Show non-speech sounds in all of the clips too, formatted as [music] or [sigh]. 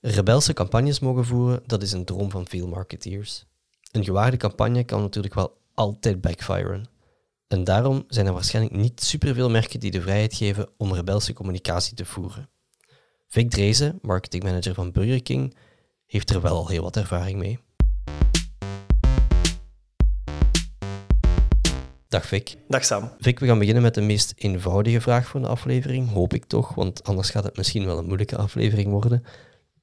Rebelse campagnes mogen voeren, dat is een droom van veel marketeers. Een gewaagde campagne kan natuurlijk wel altijd backfiren. En daarom zijn er waarschijnlijk niet superveel merken die de vrijheid geven om rebelse communicatie te voeren. Vic Drezen, marketingmanager van Burger King, heeft er wel al heel wat ervaring mee. Dag Vic. Dag Sam. Vic, we gaan beginnen met de meest eenvoudige vraag voor de aflevering, hoop ik toch, want anders gaat het misschien wel een moeilijke aflevering worden.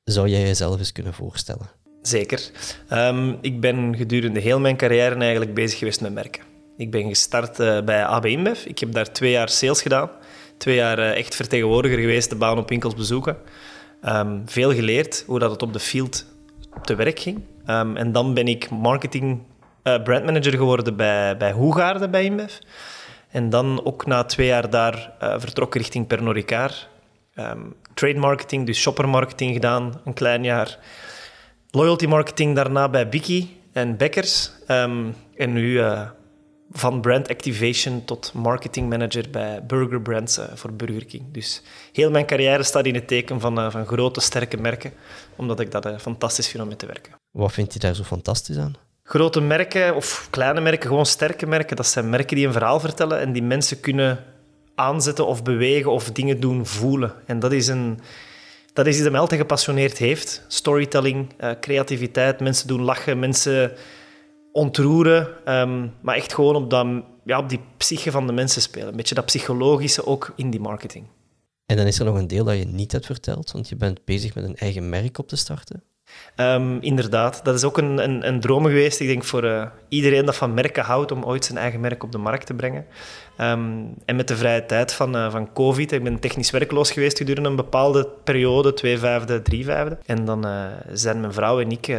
Zou jij jezelf eens kunnen voorstellen? Zeker. Ehm, ik ben gedurende heel mijn carrière eigenlijk bezig geweest met merken. Ik ben gestart uh, bij AB InBev. Ik heb daar twee jaar sales gedaan. Twee jaar uh, echt vertegenwoordiger geweest, de baan op winkels bezoeken. Um, veel geleerd hoe dat het op de field te werk ging. Um, en dan ben ik marketing uh, brandmanager geworden bij, bij Hoegaarden bij InBev. En dan ook na twee jaar daar vertrokken richting Pernod Ricard. Trade marketing, dus shoppermarketing gedaan, een klein jaar. Loyalty marketing daarna bij Biki en Bekkers. en nu van brand activation tot marketing manager bij Burger Brands uh, voor Burger King. Dus heel mijn carrière staat in het teken van, uh, van grote, sterke merken, omdat ik dat fantastisch vind om mee te werken. Wat vind je daar zo fantastisch aan? Grote merken of kleine merken, gewoon sterke merken, dat zijn merken die een verhaal vertellen en die mensen kunnen aanzetten of bewegen of dingen doen voelen. En dat is een... Dat is iets dat mij altijd gepassioneerd heeft. Storytelling, creativiteit, mensen doen lachen, mensen ontroeren, um, maar echt gewoon op, dat, ja, op die psyche van de mensen spelen. Een beetje dat psychologische ook in die marketing. En dan is er nog een deel dat je niet hebt verteld, want je bent bezig met een eigen merk op te starten. Um, inderdaad, dat is ook een, een, een droom geweest, ik denk voor uh, iedereen dat van merken houdt, om ooit zijn eigen merk op de markt te brengen. Um, en met de vrije tijd van, uh, van COVID, ik ben technisch werkloos geweest gedurende een bepaalde periode, twee vijfde, drie vijfde. En dan uh, zijn mijn vrouw en ik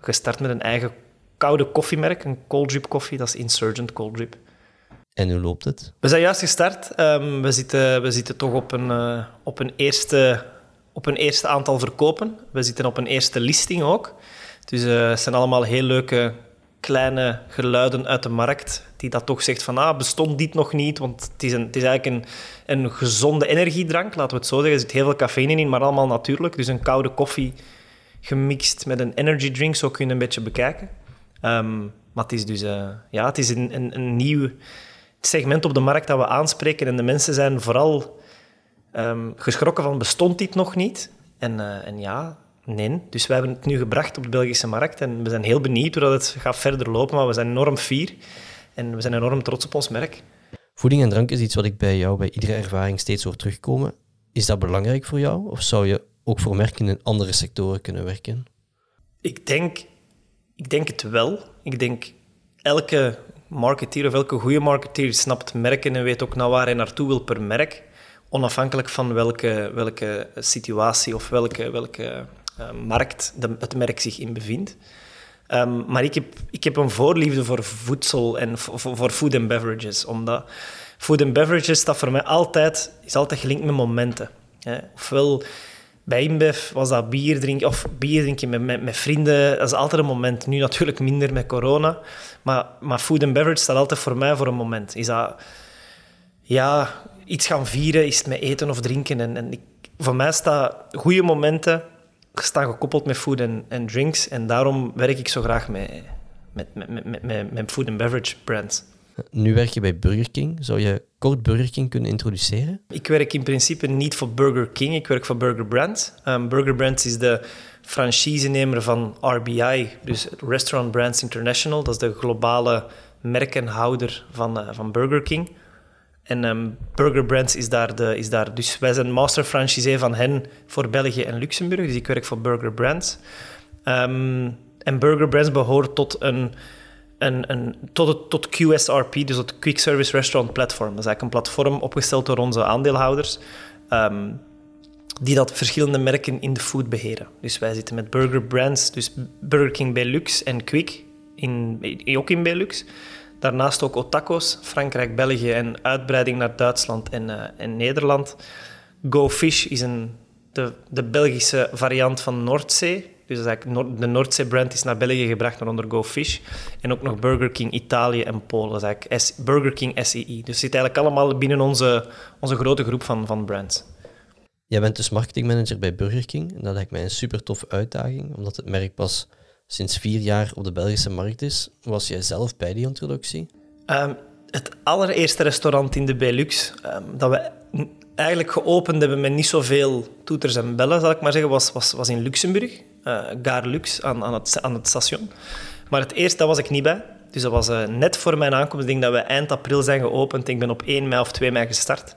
gestart met een eigen koude koffiemerk, een cold drip koffie, dat is Insurgent Cold Drip. En hoe loopt het? We zijn juist gestart. Um, we, zitten, we zitten toch op een, op, een eerste, op een eerste aantal verkopen. We zitten op een eerste listing ook. Dus uh, het zijn allemaal heel leuke kleine geluiden uit de markt die dat toch zegt van ah, bestond dit nog niet, want het is, een, het is eigenlijk een, een gezonde energiedrank, laten we het zo zeggen. Er zit heel veel cafeïne in, maar allemaal natuurlijk. Dus een koude koffie gemixt met een energy drink, zo kun je een beetje bekijken. Um, maar het is dus uh, ja, het is een, een, een, nieuw segment op de markt dat we aanspreken. En de mensen zijn vooral um, geschrokken van, bestond dit nog niet? En, uh, en ja, nee. Dus we hebben het nu gebracht op de Belgische markt. En we zijn heel benieuwd hoe dat het gaat verder lopen. Maar we zijn enorm fier. En we zijn enorm trots op ons merk. Voeding en drank is iets wat ik bij jou bij iedere ervaring steeds hoor terugkomen. Is dat belangrijk voor jou? Of zou je ook voor merken in andere sectoren kunnen werken? Ik denk ik denk het wel. Ik denk elke marketeer of elke goede marketeer snapt merken en weet ook naar waar hij naartoe wil per merk. Onafhankelijk van welke, welke situatie of welke, welke uh, markt de, het merk zich in bevindt. Um, maar ik heb, ik heb een voorliefde voor voedsel en voor, voor food and beverages. Omdat food and beverages dat voor mij altijd, is altijd gelinkt met momenten. Hè. Ofwel bij InBev was dat bier drinken, of bier drinken met, met, met, vrienden. Dat is altijd een moment. Nu natuurlijk minder met corona. Maar, maar food and beverage staat altijd voor mij voor een moment. Is dat... Ja, iets gaan vieren, is het met eten of drinken. En, en ik, voor mij staan goede momenten staan gekoppeld met food en drinks. En daarom werk ik zo graag met, met, met, met, met, met food and beverage brands. Nu werk je bij Burger King. Zou je kort Burger King kunnen introduceren? Ik werk in principe niet voor Burger King, ik werk voor Burger Brands. Um, Burger Brands is de franchisenemer van RBI, dus Restaurant Brands International. Dat is de globale merkenhouder van, uh, van Burger King. En um, Burger Brands is daar, de, is daar... Dus wij zijn master franchisee van hen voor België en Luxemburg. Dus ik werk voor Burger Brands. Um, en Burger Brands behoort tot een tot, het, tot QSRP, dus het Quick Service Restaurant Platform. Dat is eigenlijk een platform opgesteld door onze aandeelhouders, um, die dat verschillende merken in de food beheren. Dus wij zitten met burger brands, dus Burger King Belux en Quick, in, ook in Belux. Daarnaast ook Otakos, Frankrijk, België en uitbreiding naar Duitsland en, uh, en Nederland. Go Fish is een, de, de Belgische variant van Noordzee. Dus de Noordzee-brand is naar België gebracht, onder Go Fish. En ook nog Burger King Italië en Polen. Dat is Burger King SEI. Dus het zit eigenlijk allemaal binnen onze, onze grote groep van, van brands. Jij bent dus marketingmanager bij Burger King. En dat lijkt mij een super toffe uitdaging, omdat het merk pas sinds vier jaar op de Belgische markt is. Was jij zelf bij die introductie? Ehm, het allereerste restaurant in de Belux um, dat we eigenlijk geopend hebben met niet zoveel toeters en bellen, zal ik maar zeggen, was, was, was in Luxemburg. Uh, Lux, aan, aan, het, aan het station. Maar het eerste, daar was ik niet bij. Dus dat was uh, net voor mijn aankomst. Ik denk dat we eind april zijn geopend. Ik ben op 1 mei of 2 mei gestart.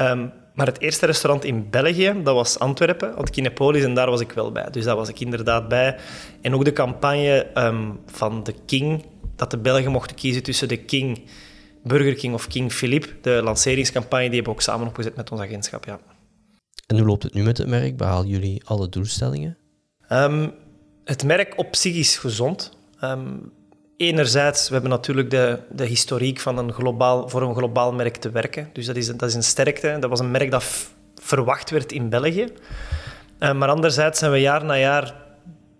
Um, maar het eerste restaurant in België, dat was Antwerpen, want Kinepolis, en daar was ik wel bij. Dus daar was ik inderdaad bij. En ook de campagne um, van de King, dat de Belgen mochten kiezen tussen de King, Burger King of King Philippe. De lanceringscampagne, die hebben we ook samen opgezet met ons agentschap, ja. En hoe loopt het nu met het merk? Behalen jullie alle doelstellingen? Um, het merk op zich is gezond. Um, enerzijds, we hebben natuurlijk de, de historiek van een globaal, voor een globaal merk te werken. Dus dat is, dat is een sterkte. Dat was een merk dat verwacht werd in België. Uh, maar anderzijds zijn we jaar na jaar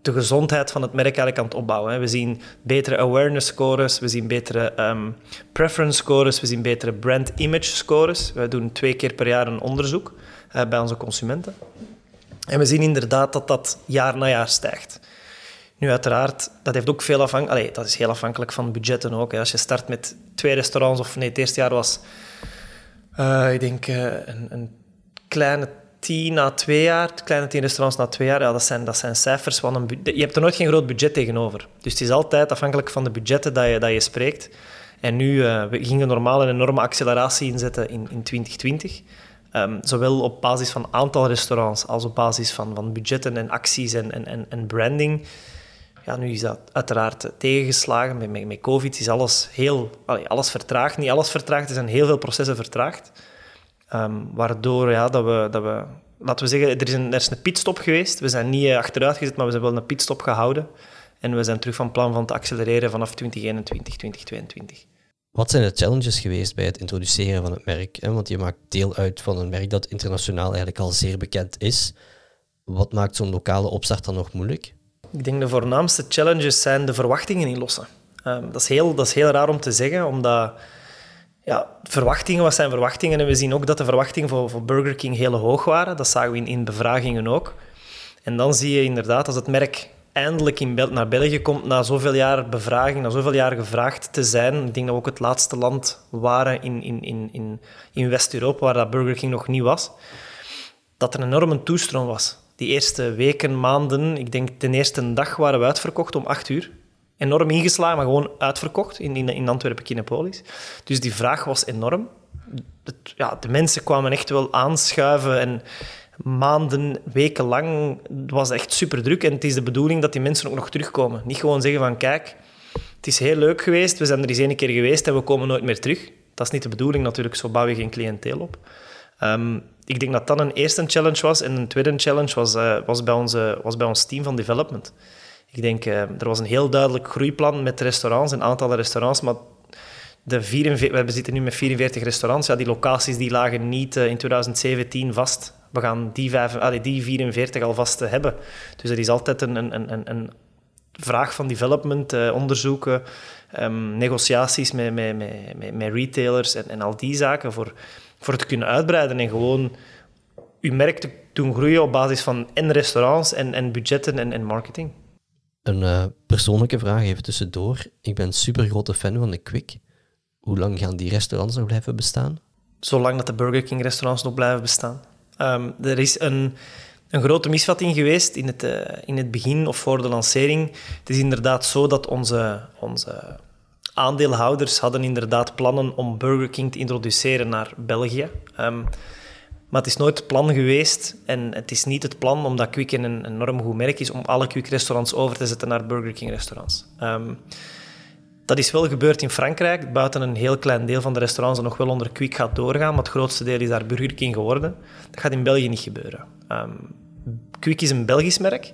de gezondheid van het merk eigenlijk aan het opbouwen. We zien betere awareness scores, we zien betere um, preference scores, we zien betere brand image scores. We doen twee keer per jaar een onderzoek uh, bij onze consumenten. En we zien inderdaad dat dat jaar na jaar stijgt. Nu, uiteraard, dat heeft ook veel afhankelijk... dat is heel afhankelijk van budgetten ook. Als je start met twee restaurants, of nee, het eerste jaar was... Uh, ik denk uh, een, een, kleine tien na twee jaar, kleine tien restaurants na twee jaar, ja, dat, zijn, dat zijn cijfers van een... Je hebt er nooit geen groot budget tegenover. Dus het is altijd afhankelijk van de budgetten dat je, dat je spreekt. En nu, uh, we gingen normaal een enorme acceleratie inzetten in, in 2020. Um, zowel op basis van aantal restaurants als op basis van, van budgetten en acties en, en, en branding. Ja, nu is dat uiteraard tegengeslagen. Met, met, COVID is alles heel... Allee, alles vertraagd. Niet alles vertraagd, er zijn heel veel processen vertraagd. Um, waardoor ja, dat we, dat we... Laten we zeggen, er is, een, er is een pitstop geweest. We zijn niet uh, achteruit gezet, maar we hebben wel een pitstop gehouden. En we zijn terug van plan van te accelereren vanaf 2021, 2022. Wat zijn de challenges geweest bij het introduceren van het merk? Want je maakt deel uit van een merk dat internationaal eigenlijk al zeer bekend is. Wat maakt zo'n lokale opstart dan nog moeilijk? Ik denk de voornaamste challenges zijn de verwachtingen inlossen. Um, dat, is heel, dat is heel raar om te zeggen, omdat ja, verwachtingen, wat zijn verwachtingen? En we zien ook dat de verwachtingen voor, voor Burger King heel hoog waren. Dat zagen we in, in bevragingen ook. En dan zie je inderdaad, als het merk eindelijk in naar België komt, na zoveel jaar bevraging, na zoveel jaar gevraagd te zijn. Ik denk dat we ook het laatste land waren in, in, in, in, in West-Europa waar dat Burger King nog niet was. Dat er een enorme toestroom was die eerste weken, maanden, ik denk de eerste dag waren we uitverkocht om acht uur. Enorm ingeslagen, maar gewoon uitverkocht in, in, Antwerpen, Kinepolis. Dus die vraag was enorm. Het, ja, de mensen kwamen echt wel aanschuiven en maanden, weken lang was echt super druk. En het is de bedoeling dat die mensen ook nog terugkomen. Niet gewoon zeggen van kijk, het is heel leuk geweest, we zijn er eens één keer geweest en we komen nooit meer terug. Dat is niet de bedoeling natuurlijk, zo bouw je geen cliënteel op. Um, ik denk dat dat een eerste challenge was. En een tweede challenge was, uh, was, bij, onze, was bij ons team van development. Ik denk, uh, er was een heel duidelijk groeiplan met restaurants, een aantal restaurants, maar de 44, we zitten nu met 44 restaurants. Ja, die locaties die lagen niet uh, in 2017 vast. We gaan die, vijf, allee, die 44 al vast hebben. Dus er is altijd een, een, een, een vraag van development, onderzoeken, um, negotiaties met, met, met, met, retailers en, en al die zaken voor voor te kunnen uitbreiden en gewoon je merk te doen groeien op basis van en restaurants en, en budgetten en, en marketing. Een uh, persoonlijke vraag even tussendoor. Ik ben super grote fan van de Quick. Hoe lang gaan die restaurants nog blijven bestaan? Zolang dat de Burger King restaurants nog blijven bestaan. Um, er is een, een grote misvatting geweest in het, uh, in het begin of voor de lancering. Het is inderdaad zo dat onze, onze aandeelhouders hadden inderdaad plannen om Burger King te introduceren naar België. Um, maar het is nooit het plan geweest en het is niet het plan, omdat Quick een enorm goed merk is, om alle Quick-restaurants over te zetten naar Burger King-restaurants. Um, dat is wel gebeurd in Frankrijk, buiten een heel klein deel van de restaurants dat nog wel onder Quick gaat doorgaan, maar het grootste deel is daar Burger King geworden. Dat gaat in België niet gebeuren. Um, Quick is een Belgisch merk.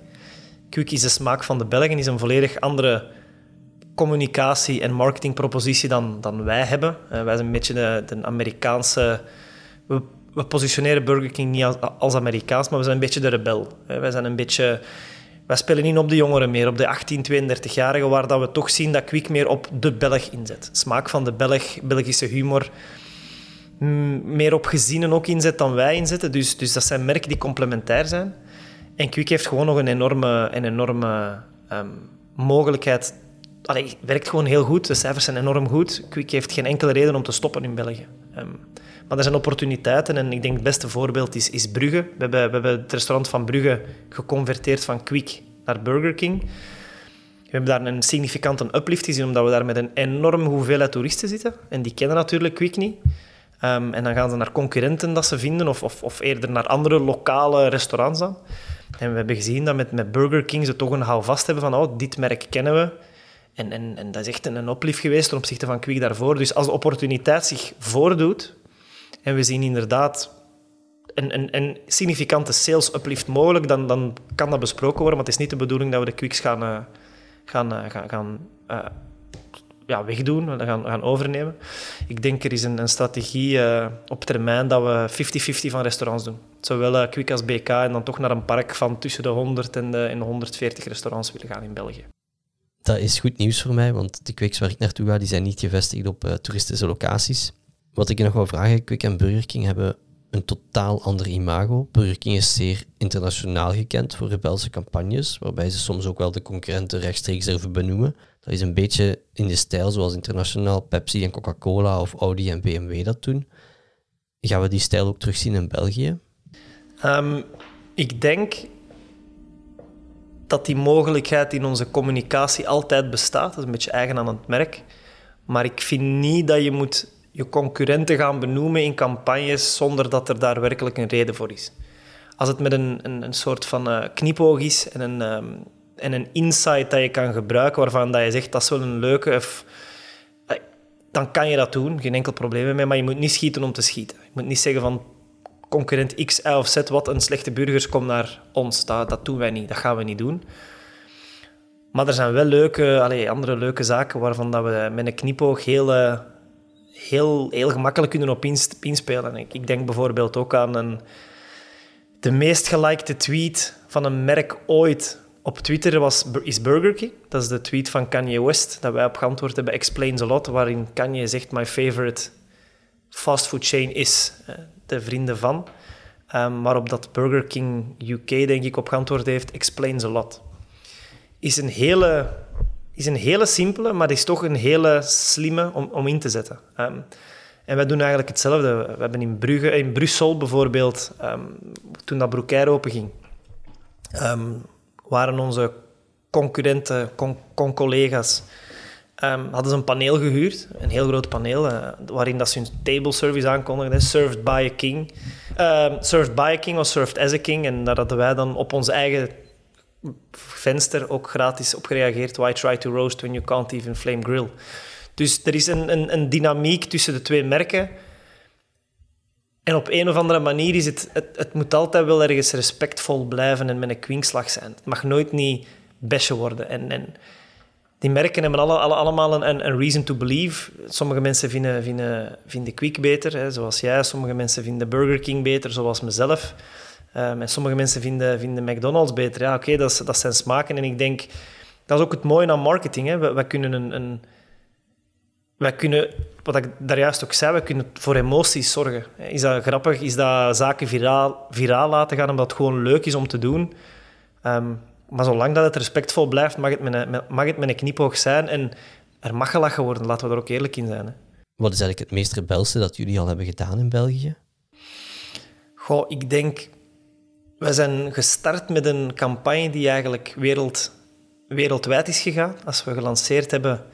Quick is de smaak van de Belgen, is een volledig andere communicatie- en marketingpropositie dan, dan wij hebben. Uh, wij zijn een beetje de, de Amerikaanse... We, positioneren Burger King niet als, als, Amerikaans, maar we zijn een beetje de rebel. Uh, wij zijn een beetje... Wij spelen niet op de jongeren meer, op de 18, 32-jarigen, waar dat we toch zien dat Quick meer op de Belg inzet. Smaak van de Belg, Belgische humor, meer op gezinnen ook inzet dan wij inzetten. Dus, dus dat zijn merken die complementair zijn. En Quick heeft gewoon nog een enorme, enorme um, mogelijkheid. Allee, werkt gewoon heel goed. De cijfers zijn enorm goed. Quick heeft geen enkele reden om te stoppen in België. Um, maar er zijn opportuniteiten en ik denk het beste voorbeeld is, is Brugge. We hebben, we hebben het restaurant van Brugge geconverteerd van Quick naar Burger King. We hebben daar een significante uplift gezien, omdat we daar met een enorme hoeveelheid toeristen zitten. En die kennen natuurlijk Quick niet. Um, en dan gaan ze naar concurrenten dat ze vinden, of, of, of, eerder naar andere lokale restaurants dan. En we hebben gezien dat met, met Burger King ze toch een houvast hebben van oh, dit merk kennen we. En, en, en dat is echt een, een oplift geweest ten opzichte van Quick daarvoor. Dus als de opportuniteit zich voordoet, en we zien inderdaad een, een, significante sales uplift mogelijk, dan, dan kan dat besproken worden. Maar het is niet de bedoeling dat we de Quicks gaan, uh, gaan, gaan, gaan uh, ja, wegdoen, gaan, gaan overnemen. Ik denk er is een, een strategie op termijn dat we 50-50 van restaurants doen. Zowel Quick als BK en dan toch naar een park van tussen de 100 en de, en de 140 restaurants willen gaan in België. Dat is goed nieuws voor mij, want de Quicks waar ik naartoe ga, die zijn niet gevestigd op toeristische locaties. Wat ik je nog wil vragen, Quick en Burger King hebben een totaal ander imago. Burger King is zeer internationaal gekend voor rebelse campagnes, waarbij ze soms ook wel de concurrenten rechtstreeks durven benoemen. Dat is een beetje in de stijl zoals internationaal Pepsi en Coca-Cola of Audi en BMW dat doen. Gaan we die stijl ook terugzien in België? Ehm, ik denk dat die mogelijkheid in onze communicatie altijd bestaat. Dat is een beetje eigen aan het merk. Maar ik vind niet dat je moet je concurrenten gaan benoemen in campagnes zonder dat er daar werkelijk een reden voor is. Als het met een, een, een soort van uh, knipoog is en een, um, en een insight dat je kan gebruiken waarvan dat je zegt dat is wel een leuke, of, uh, dan kan je dat doen, geen enkel probleem mee, maar je moet niet schieten om te schieten. Je moet niet zeggen van concurrent X, Y of Z, wat een slechte burgers, kom naar ons. Dat, dat doen wij niet, dat gaan we niet doen. Maar er zijn wel leuke, allez, andere leuke zaken waarvan dat we met een knipoog heel... Uh, heel, heel gemakkelijk kunnen op inspelen. Ik, ik denk bijvoorbeeld ook aan een, de meest gelikte tweet van een merk ooit op Twitter was, is Burger King. Dat is de tweet van Kanye West, dat wij op geantwoord hebben, Explains a Lot, waarin Kanye zegt, my favorite fastfood chain is eh, de vrienden van. Um, waarop dat Burger King UK, denk ik, op geantwoord heeft, Explains a Lot. Is een hele is een hele simpele, maar is toch een hele slimme om, om in te zetten. Um, en wij doen eigenlijk hetzelfde. We hebben in, Brugge, in Brussel bijvoorbeeld, um, toen dat Broekair openging, um, waren onze concurrenten, con-collega's, hadden ze een paneel gehuurd, een heel groot paneel, uh, waarin dat ze hun table service aankondigden, served by a king. served by a king of served as a king. En daar hadden wij dan op onze eigen venster ook gratis op gereageerd. Why try to roast when you can't even flame grill? Dus er is een, een, een dynamiek tussen de twee merken. En op een of andere manier is het, het, het moet altijd wel ergens respectvol blijven en met een kwinkslag zijn. Het mag nooit niet besje worden. En, en die merken hebben alle, alle, allemaal een, een reason to believe. Sommige mensen vinden, vinden, vinden Quick beter, hè, zoals jij. Sommige mensen vinden Burger King beter, zoals mezelf. Um, en sommige mensen vinden, vinden McDonald's beter. Ja, oké, dat, dat zijn smaken. En ik denk, dat is ook het mooie aan marketing. Hè. Wij, kunnen een, een wij kunnen, wat ik daar juist ook zei, we kunnen voor emoties zorgen. Is dat grappig? Is dat zaken viraal, viraal laten gaan omdat het gewoon leuk is om te doen? Um, maar zolang dat het respectvol blijft, mag het met een, mag het met een knipoog zijn. En er mag gelachen worden, laten we er ook eerlijk in zijn. Hè. Wat is eigenlijk het meest rebelse dat jullie al hebben gedaan in België? Goh, ik denk we zijn gestart met een campagne die eigenlijk wereld, wereldwijd is gegaan. Als we gelanceerd hebben,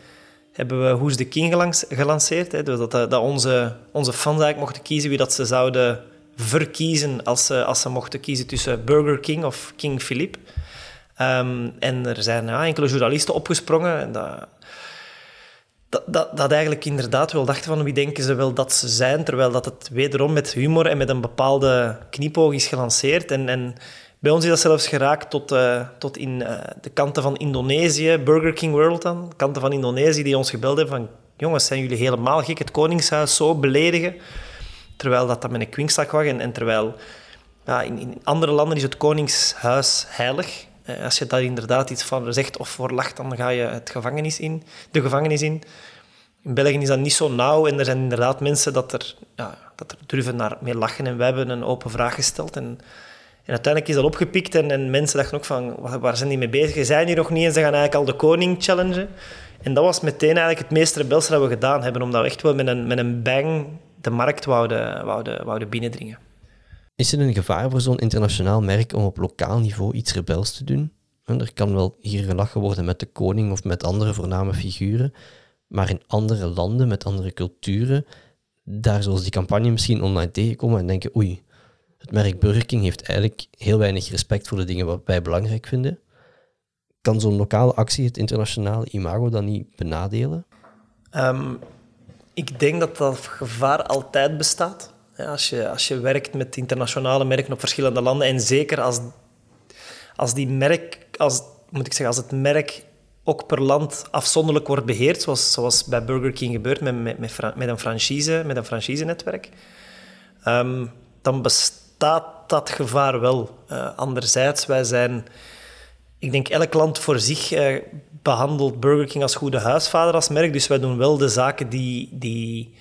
hebben we Who's the King gelanceerd. Hè, dat, onze, onze fans eigenlijk mochten kiezen wie dat ze zouden verkiezen als ze, als ze mochten kiezen tussen Burger King of King Philip. Um, en er zijn ja, enkele journalisten opgesprongen. En dat, dat, dat, dat eigenlijk inderdaad wel dachten van wie denken ze wel dat ze zijn, terwijl dat het wederom met humor en met een bepaalde knipoog is gelanceerd. En, en bij ons is dat zelfs geraakt tot, uh, tot in uh, de kanten van Indonesië, Burger King World dan, kanten van Indonesië die ons gebeld hebben van jongens, zijn jullie helemaal gek, het Koningshuis zo beledigen? Terwijl dat dan met een kwinkslag was en, terwijl ja, in, in andere landen is het Koningshuis heilig. Eh, als je daar inderdaad iets van zegt of voor lacht, dan ga je het gevangenis in, de gevangenis in. In België is dat niet zo nauw en er zijn inderdaad mensen dat er, ja, dat er durven naar mee lachen. En we hebben een open vraag gesteld. En, en uiteindelijk is dat opgepikt en, en mensen dachten ook van, waar zijn die mee bezig? Ze zijn hier nog niet en ze gaan eigenlijk al de koning challengen. En dat was meteen eigenlijk het meest rebelse dat we gedaan hebben, omdat we echt wel met een, met een bang de markt wouden, wouden, wouden binnendringen. Is er een gevaar voor zo'n internationaal merk om op lokaal niveau iets rebels te doen? Er kan wel hier gelachen worden met de koning of met andere voorname figuren, maar in andere landen met andere culturen, daar zoals die campagne misschien online tegenkomen en denken, oei, het merk Burger King heeft eigenlijk heel weinig respect voor de dingen wat wij belangrijk vinden. Kan zo'n lokale actie het internationale imago dan niet benadelen? Ehm, ik denk dat dat gevaar altijd bestaat. als, je, als je werkt met internationale merken op verschillende landen en zeker als, als die merk, als, moet ik zeggen, als het merk ook per land afzonderlijk wordt beheerd, zoals, zoals bij Burger King gebeurt met, met, met, een franchise, met een franchise-netwerk, ehm, dan bestaat dat gevaar wel. Uh, anderzijds, wij zijn, ik denk elk land voor zich uh, behandelt Burger King als goede huisvader als merk, dus wij doen wel de zaken die, die,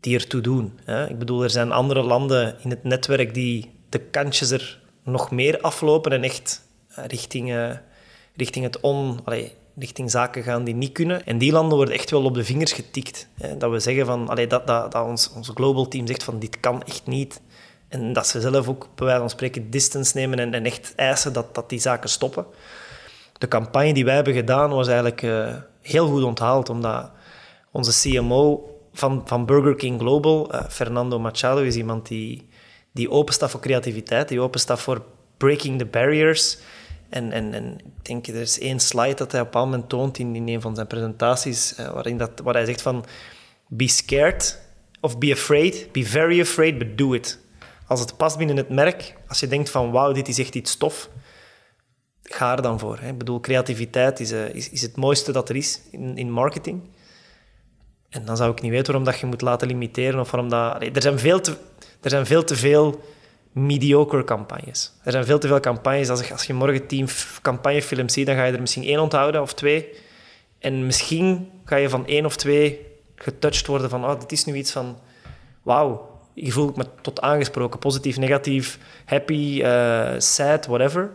die ertoe doen. Hè. Ik bedoel, er zijn andere landen in het netwerk die de kantjes er nog meer aflopen en echt uh, richting richting het on... Allee, richting zaken gaan die niet kunnen. En die landen worden echt wel op de vingers getikt. Hè. Dat we zeggen van... Allee, dat, dat, dat ons, ons global team zegt van dit kan echt niet. En dat ze zelf ook bij wijze van spreken distance nemen en, en echt eisen dat, dat die zaken stoppen. De campagne die wij hebben gedaan was eigenlijk uh, heel goed onthaald, omdat onze CMO van, van Burger King Global, uh, Fernando Machado, is iemand die, die openstaat voor creativiteit, die openstaat voor breaking the barriers, en, en, en ik denk, er is één slide dat hij op een moment toont in, in een van zijn presentaties, uh, waarin dat, waar hij zegt van, be scared of be afraid, be very afraid, but do it. Als het past binnen het merk, als je denkt van, wauw, dit is echt iets tof, ga er dan voor. Hè. Ik bedoel, creativiteit is, uh, is, is het mooiste dat er is in, in marketing. En dan zou ik niet weten waarom dat je moet laten limiteren of waarom dat... er, zijn veel te, er zijn veel te veel mediocre campagnes. Er zijn veel te veel campagnes. Als, als je morgen tien campagnefilms ziet, dan ga je er misschien één onthouden of twee. En misschien ga je van één of twee getouched worden van, oh, dit is nu iets van, wauw, je voelt me tot aangesproken. Positief, negatief, happy, uh, sad, whatever.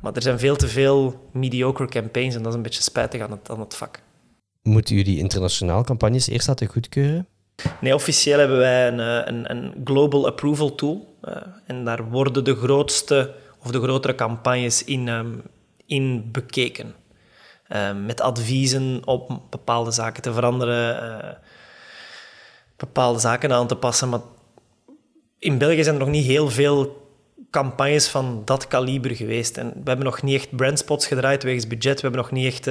Maar er zijn veel te veel mediocre campaigns en dat is een beetje spijtig aan het, aan het vak. Moeten jullie internationaal campagnes eerst laten goedkeuren? Nee, officieel hebben wij een, eh, een, een global approval tool. Uh, en daar worden de grootste of de grotere campagnes in, um, in bekeken. Uh, met adviezen op bepaalde zaken te veranderen, bepaalde zaken aan te passen. Maar in België zijn er nog niet heel veel campagnes van dat kaliber geweest. En we hebben nog niet echt brandspots gedraaid wegens budget. We hebben nog niet echt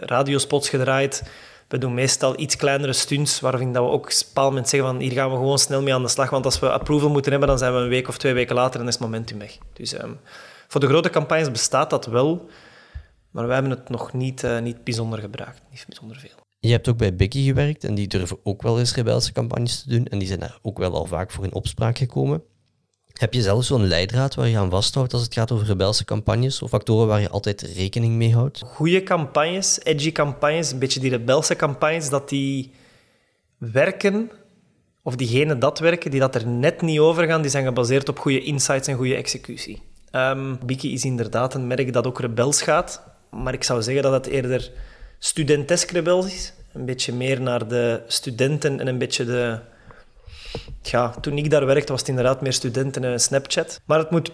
radiospots gedraaid. We doen meestal iets kleinere stunts, waarvan dat we ook op een moment zeggen van hier gaan we gewoon snel mee aan de slag, want als we approval moeten hebben, dan zijn we een week of twee weken later en is het momentum weg. Dus um, voor de grote campagnes bestaat dat wel, maar wij hebben het nog niet, uh, niet bijzonder gebruikt, niet bijzonder veel. Je hebt ook bij Biggie gewerkt en die durven ook wel eens rebelse campagnes te doen en die zijn daar ook wel al vaak voor in opspraak gekomen. Heb je zelf zo'n leidraad waar je aan vasthoudt als het gaat over rebelse campagnes of factoren waar je altijd rekening mee houdt? Goede campagnes, edgy campagnes, een beetje die rebelse campagnes, dat die werken, of diegenen dat werken, die dat er net niet over gaan, die zijn gebaseerd op goede insights en goede executie. Um, Biki is inderdaad een merk dat ook rebels gaat, maar ik zou zeggen dat het eerder studentesk rebels. Een beetje meer naar de studenten en een beetje de ja, toen ik daar werkte, was het inderdaad meer studenten en Snapchat. Maar het moet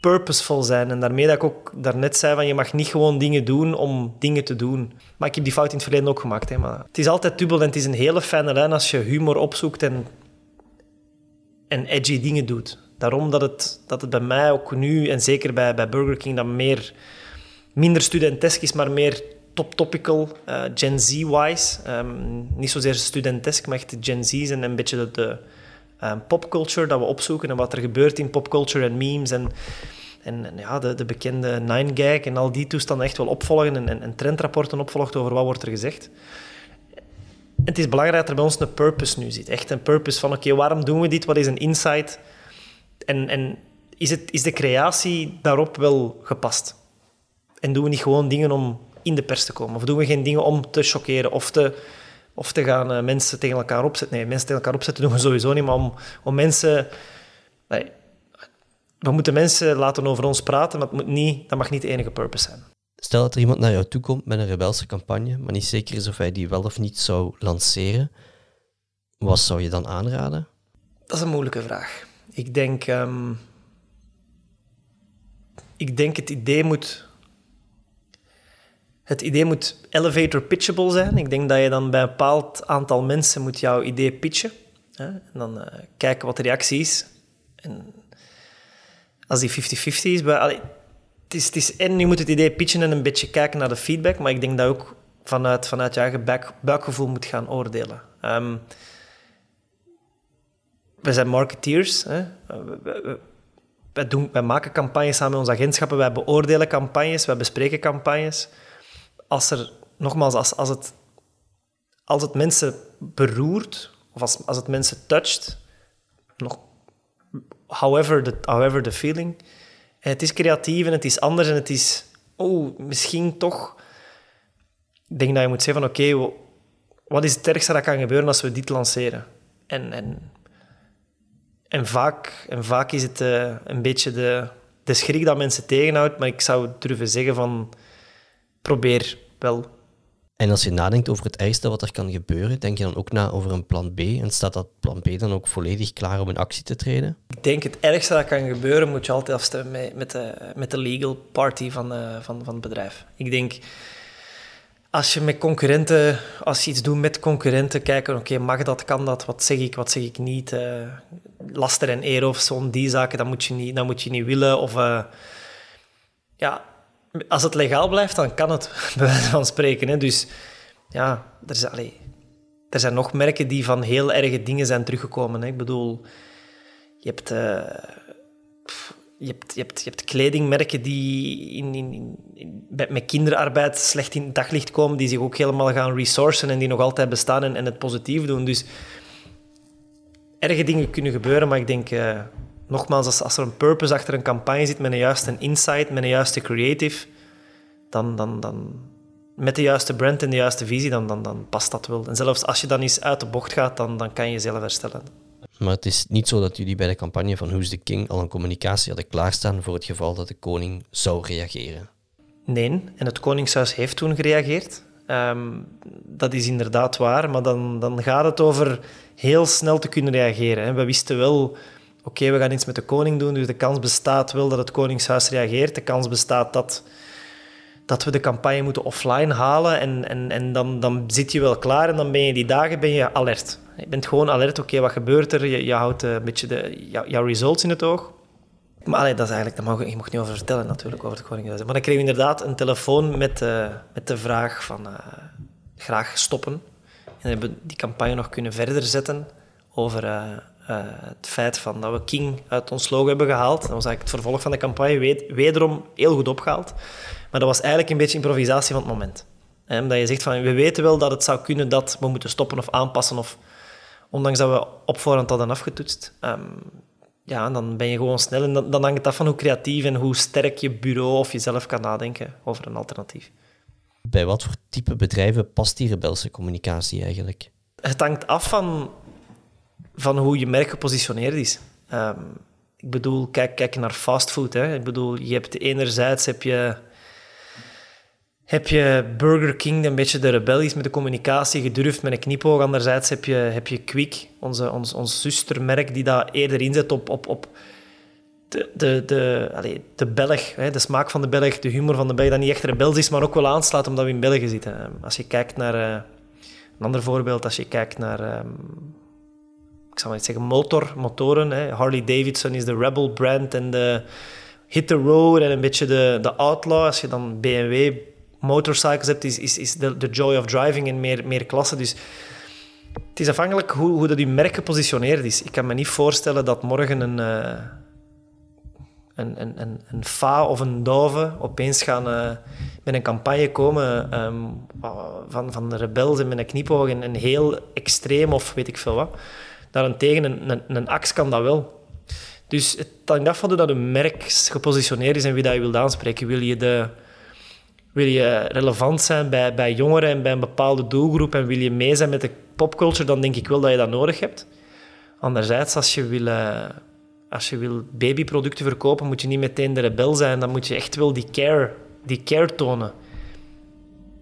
purposeful zijn. En daarmee dat ik ook daarnet zei, van je mag niet gewoon dingen doen om dingen te doen. Maar ik heb die fout in het verleden ook gemaakt. Hè, maar het is altijd dubbel en het is een hele fijne lijn als je humor opzoekt en, en edgy dingen doet. Daarom dat het, dat het bij mij ook nu, en zeker bij, bij Burger King, dan meer, minder studentesk is, maar meer top topical, uh, Gen Z-wise. Um, niet zozeer studentesk, maar echt Gen Z's en een beetje de, de um, popculture dat we opzoeken en wat er gebeurt in popculture en memes en, en, ja, de, de bekende Nine Gag en al die toestanden echt wel opvolgen en, en, en trendrapporten opvolgt over wat wordt er gezegd. het is belangrijk dat er bij ons een purpose nu zit. Echt een purpose van, oké, waarom doen we dit? Wat is een insight? En, en is, het, is de creatie daarop wel gepast? En doen we niet gewoon dingen om in de pers te komen? Of doen we geen dingen om te chockeren of te of te gaan eh, mensen tegen elkaar opzetten. Nee, mensen tegen elkaar opzetten doen we sowieso niet, maar om, om mensen... Nee, we moeten mensen laten over ons praten, maar het moet niet, dat mag niet de enige purpose zijn. Stel dat er iemand naar jou toe komt met een rebelse campagne, maar niet zeker is of hij die wel of niet zou lanceren. Wat zou je dan aanraden? Dat is een moeilijke vraag. Ik denk, ehm, ik denk het idee moet het idee moet elevator pitchable zijn. Ik denk dat je dan bij een bepaald aantal mensen moet jouw idee pitchen. Hè? En dan uh, kijken wat de reactie is. En als die 50-50 is... Het is, het is... En je moet het idee pitchen en een beetje kijken naar de feedback. Maar ik denk dat je ook vanuit, vanuit je eigen buik, buikgevoel moet gaan oordelen. Um, we zijn marketeers. Hè? Wij, doen, wij maken campagnes samen met onze agentschappen. Wij beoordelen campagnes, wij bespreken campagnes als er, nogmaals, als, als, het, als het mensen beroert, of als, als het mensen toucht, nog, however the, however the feeling, het is creatief en het is anders en het is, oh, misschien toch, ik denk dat je moet zeggen van, oké, wat is het ergste dat kan gebeuren als we dit lanceren? En, en, en, vaak, en vaak is het uh, een beetje de, de schrik dat mensen tegenhoudt, maar ik zou durven zeggen van probeer wel. En als je nadenkt over het ergste wat er kan gebeuren, denk je dan ook na over een plan B? En staat dat plan B dan ook volledig klaar om in actie te treden? Ik denk het ergste dat kan gebeuren, moet je altijd afstemmen met, met, de, met de legal party van, uh, van, van het bedrijf. Ik denk, als je met concurrenten, als je iets doet met concurrenten, kijken, oké, mag dat, kan dat, wat zeg ik, wat zeg ik niet, uh, laster en eer of zo'n die zaken, dat moet je niet, dat moet je niet willen. Of uh, ja, als het legaal blijft, dan kan het, [laughs] bij wijze van spreken. Hè. Dus ja, er, is, er zijn nog merken die van heel erge dingen zijn teruggekomen. Hè. Ik bedoel, je hebt, uh, je, hebt, je, hebt, je hebt kledingmerken die in, in, in, met kinderarbeid slecht in het daglicht komen, die zich ook helemaal gaan resourcen en die nog altijd bestaan en, het positief doen. Dus erge dingen kunnen gebeuren, maar ik denk... Uh, nogmaals, als, als er een purpose achter een campagne zit, met een juiste insight, met een juiste creative, dan, dan, dan met de juiste brand en de juiste visie, dan, dan, dan past dat wel. En zelfs als je dan eens uit de bocht gaat, dan, dan kan je jezelf herstellen. Maar het is niet zo dat jullie bij de campagne van Who's the King al een communicatie hadden klaarstaan voor het geval dat de koning zou reageren? Nee, en het Koningshuis heeft toen gereageerd. Ehm, dat is inderdaad waar, maar dan, dan gaat het over heel snel te kunnen reageren. We wisten wel oké, we gaan iets met de koning doen, dus de kans bestaat wel dat het Koningshuis reageert. De kans bestaat dat, dat we de campagne moeten offline halen en, en, en dan, dan zit je wel klaar en dan ben je die dagen ben je alert. Je bent gewoon alert, oké, wat gebeurt er? Je, je houdt een beetje de, jouw results in het oog. Maar allee, dat is eigenlijk, daar mag je mag niet over vertellen natuurlijk, over het Koningshuis. Maar dan kreeg ik inderdaad een telefoon met, uh, met de vraag van uh, graag stoppen. En hebben die campagne nog kunnen verder zetten over... Uh, uh, het feit van dat we King uit ons logo hebben gehaald. Dat was eigenlijk het vervolg van de campagne, wederom heel goed opgehaald. Maar dat was eigenlijk een beetje improvisatie van het moment. He, omdat je zegt van, we weten wel dat het zou kunnen dat we moeten stoppen of aanpassen, of, ondanks dat we op voorhand hadden afgetoetst. Um, ja, dan ben je gewoon snel. En dan, dan hangt het af van hoe creatief en hoe sterk je bureau of jezelf kan nadenken over een alternatief. Bij wat voor type bedrijven past die rebelse communicatie eigenlijk? Het hangt af van van hoe je merk gepositioneerd is. Um, ik bedoel, kijk, kijk naar fastfood. Ik bedoel, je hebt enerzijds heb je, heb je Burger King, een beetje de rebellies met de communicatie, gedurfd met een knipoog. Anderzijds heb je, heb je Quick, onze, ons, ons zustermerk, die daar eerder inzet op, op, op de, de, de, de Belg, hè, de smaak van de Belg, de humor van de Belg, dat niet echt rebels is, maar ook wel aanslaat omdat we in België zitten. Als je kijkt naar... Uh, een ander voorbeeld, als je kijkt naar... Um, ik zal maar zeggen, motor, motoren. Harley Davidson is de rebel brand en de hit the road en een beetje de, de outlaw. Als je dan BMW motorcycles hebt, is, is, is de, de joy of driving in meer, meer klassen. Dus het is afhankelijk hoe, hoe dat je merk gepositioneerd is. Ik kan me niet voorstellen dat morgen een, uh, een, een, een, een Fa of een Dove opeens gaan uh, met een campagne komen um, van, van de rebels en met een knipoog en, en heel extreem of weet ik veel wat. Daarentegen, een, een, een ax kan dat wel. Dus het hangt af van hoe dat een merk gepositioneerd is en wie dat je wilt aanspreken. Wil je de wil je relevant zijn bij, bij jongeren en bij een bepaalde doelgroep en wil je mee zijn met de popculture, dan denk ik wel dat je dat nodig hebt. Anderzijds, als je wil, uh, als je wil babyproducten verkopen, moet je niet meteen de rebel zijn. Dan moet je echt wel die care, die care tonen.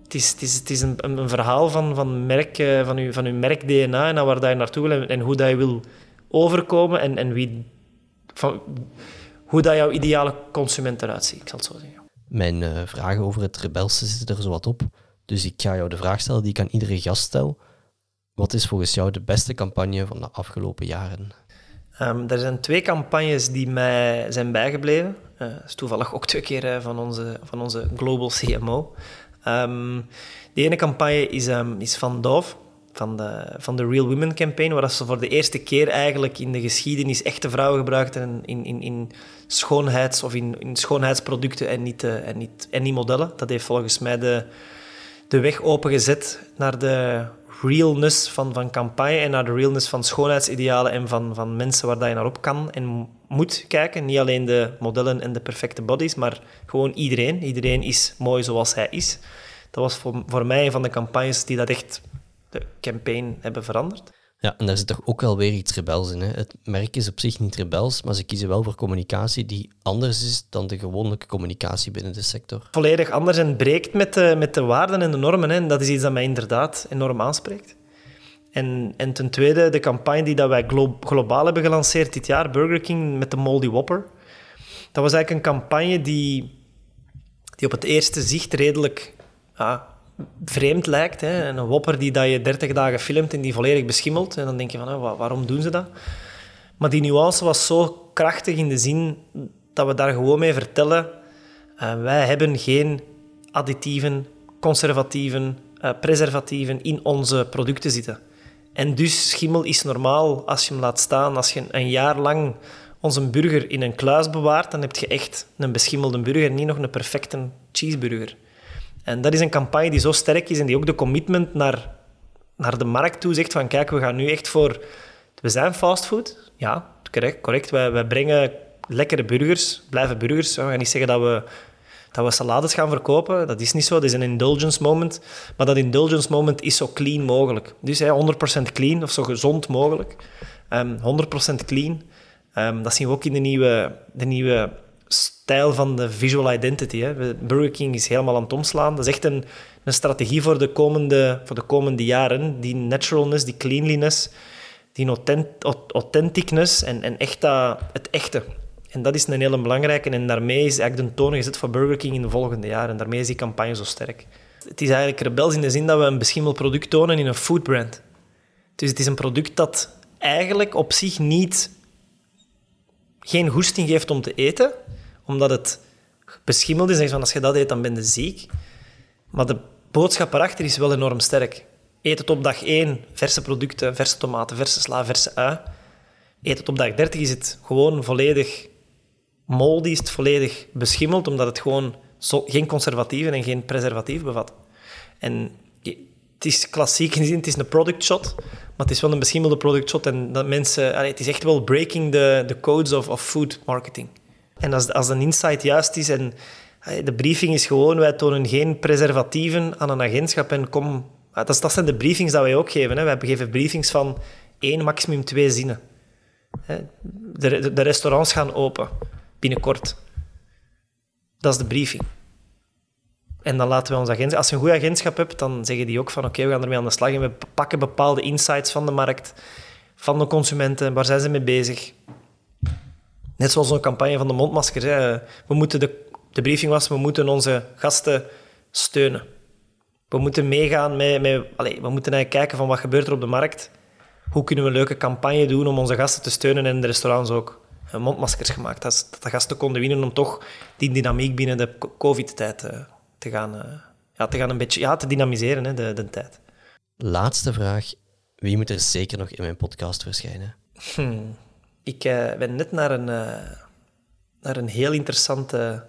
Het is, het is, het is een, een verhaal van, van, merk, uh, van, je, van uw merk-DNA en waar dat je naartoe wil en, en, hoe dat je wil overkomen en, en wie, van, hoe dat jouw ideale consument eruit ziet, ik zal het zo zeggen. Mijn uh, vragen over het rebelse zitten er zo wat op. Dus ik ga jou de vraag stellen die ik aan iedere gast stel. Wat is volgens jou de beste campagne van de afgelopen jaren? Um, er zijn twee campagnes die mij zijn bijgebleven. Uh, dat is toevallig ook twee keer uh, van, onze, van onze global CMO. Ehm, de ene campagne is, um, is van Dove, van de, van de Real Women Campaign, waar ze voor de eerste keer eigenlijk in de geschiedenis echte vrouwen gebruikten in, in, in schoonheids- of in, in schoonheidsproducten en niet, uh, en, niet, en niet modellen. Dat heeft volgens mij de, de weg opengezet naar de realness van, van campagne en naar de realness van schoonheidsidealen en van, van mensen waar je naar op kan en moet kijken. Niet alleen de modellen en de perfecte bodies, maar gewoon iedereen. Iedereen is mooi zoals hij is. Dat was voor, voor mij een van de campagnes die dat echt de campaign hebben veranderd. Ja, en daar zit toch ook wel weer iets rebels in. Hè? Het merk is op zich niet rebels, maar ze kiezen wel voor communicatie die anders is dan de gewone communicatie binnen de sector. Volledig anders en breekt met de, met de waarden en de normen. Hè? En dat is iets dat mij inderdaad enorm aanspreekt. En, en ten tweede, de campagne die dat wij globaal hebben gelanceerd dit jaar, Burger King met de Moldy Whopper. Dat was eigenlijk een campagne die, die op het eerste zicht redelijk vreemd lijkt. Hè. Een wopper die dat je 30 dagen filmt en die volledig beschimmelt. En dan denk je van, waarom doen ze dat? Maar die nuance was zo krachtig in de zin dat we daar gewoon mee vertellen. Uh, wij hebben geen additieven, conservatieven, uh, preservatieven in onze producten zitten. En dus schimmel is normaal als je hem laat staan. Als je een jaar lang onze burger in een kluis bewaart, dan heb je echt een beschimmelde burger, niet nog een perfecte cheeseburger. En dat is een campagne die zo sterk is en die ook de commitment naar, naar de markt toe zegt van kijk, we gaan nu echt voor... We zijn fastfood, ja, correct. correct. Wij, wij brengen lekkere burgers, blijven burgers. We gaan niet zeggen dat we, dat we salades gaan verkopen. Dat is niet zo, dat is een indulgence moment. Maar dat indulgence moment is zo clean mogelijk. Dus hè, 100% clean, of zo gezond mogelijk. Um, ehm, 100% clean. Um, dat zien we ook in de nieuwe, de nieuwe stijl van de visual identity. Hè. Burger King is helemaal aan het omslaan. Dat is echt een, een strategie voor de, komende, voor de komende jaren. Die naturalness, die cleanliness, die authenticness en, en echt dat, het echte. En dat is een hele belangrijke. En daarmee is eigenlijk de toon gezet voor Burger King in de volgende jaren. En daarmee is die campagne zo sterk. Het is eigenlijk rebels in de zin dat we een beschimmeld product tonen in een foodbrand. Dus het is een product dat eigenlijk op zich niet geen goesting geeft om te eten, omdat het beschimmeld is. En van, als je dat eet, dan ben je ziek. Maar de boodschap erachter is wel enorm sterk. Eet het op dag 1, verse producten, verse tomaten, verse sla, verse ui. Eet het op dag 30, is het gewoon volledig moldy, is volledig beschimmeld, omdat het gewoon geen conservatieven en geen preservatief bevat. En het is klassiek in zin, het is een product shot, maar het is wel een beschimmelde product shot. En dat mensen, het is echt wel breaking the codes of, of food marketing. En als, als een insight juist is en de briefing is gewoon, wij tonen geen preservatieven aan een agentschap en kom... Dat, dat zijn de briefings die wij ook geven. Hè. Wij geven briefings van één, maximum twee zinnen. De, de restaurants gaan open, binnenkort. Dat is de briefing. En dan laten we ons agentschap... Als je een goed agentschap hebt, dan zeggen die ook van oké, we gaan ermee aan de slag en we pakken bepaalde insights van de markt, van de consumenten, waar zijn ze mee bezig? Net zoals een campagne van de mondmaskers. We moeten de, de briefing was, we moeten onze gasten steunen. We moeten meegaan met... met allez, we moeten eigenlijk kijken van wat gebeurt er op de markt. Hoe kunnen we een leuke campagne doen om onze gasten te steunen en de restaurants ook mondmaskers gemaakt. Dat, dat de gasten konden winnen om toch die dynamiek binnen de covid-tijd uh, te, gaan, uh, ja, te gaan een beetje ja, te dynamiseren, hè, de, de tijd. Laatste vraag. Wie moet er zeker nog in mijn podcast verschijnen? Hmm. Ik uh, ben net naar een, uh, naar een heel interessante,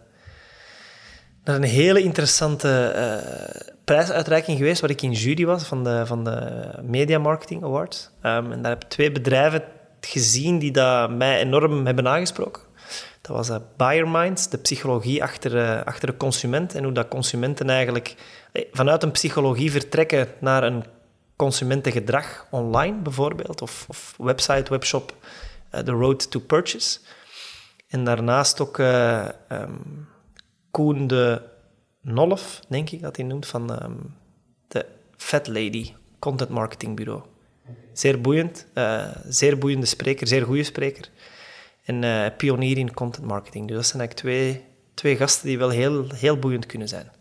naar een hele interessante uh, prijsuitreiking geweest, waar ik in jury was van de, van de Media Marketing Awards. Um, en daar heb twee bedrijven gezien die dat mij enorm hebben aangesproken. Dat was uh, Buyer Minds, de psychologie achter, uh, achter de consument en hoe dat consumenten eigenlijk vanuit een psychologie vertrekken naar een consumentengedrag online bijvoorbeeld, of, of website, webshop, uh, The Road to Purchase. En daarnaast ook um, Koen de Nolf, denk ik dat hij noemt, van um, de Fat Lady, content marketing bureau. Zeer boeiend, uh, zeer boeiende spreker, zeer goede spreker. En uh, pionier in content marketing. Dus dat zijn eigenlijk twee, twee gasten die wel heel, heel boeiend kunnen zijn.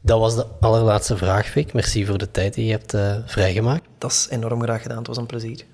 Dat was de allerlaatste vraag, Vic. Merci voor de tijd die je hebt uh, vrijgemaakt. Dat is enorm graag gedaan. Het was een plezier.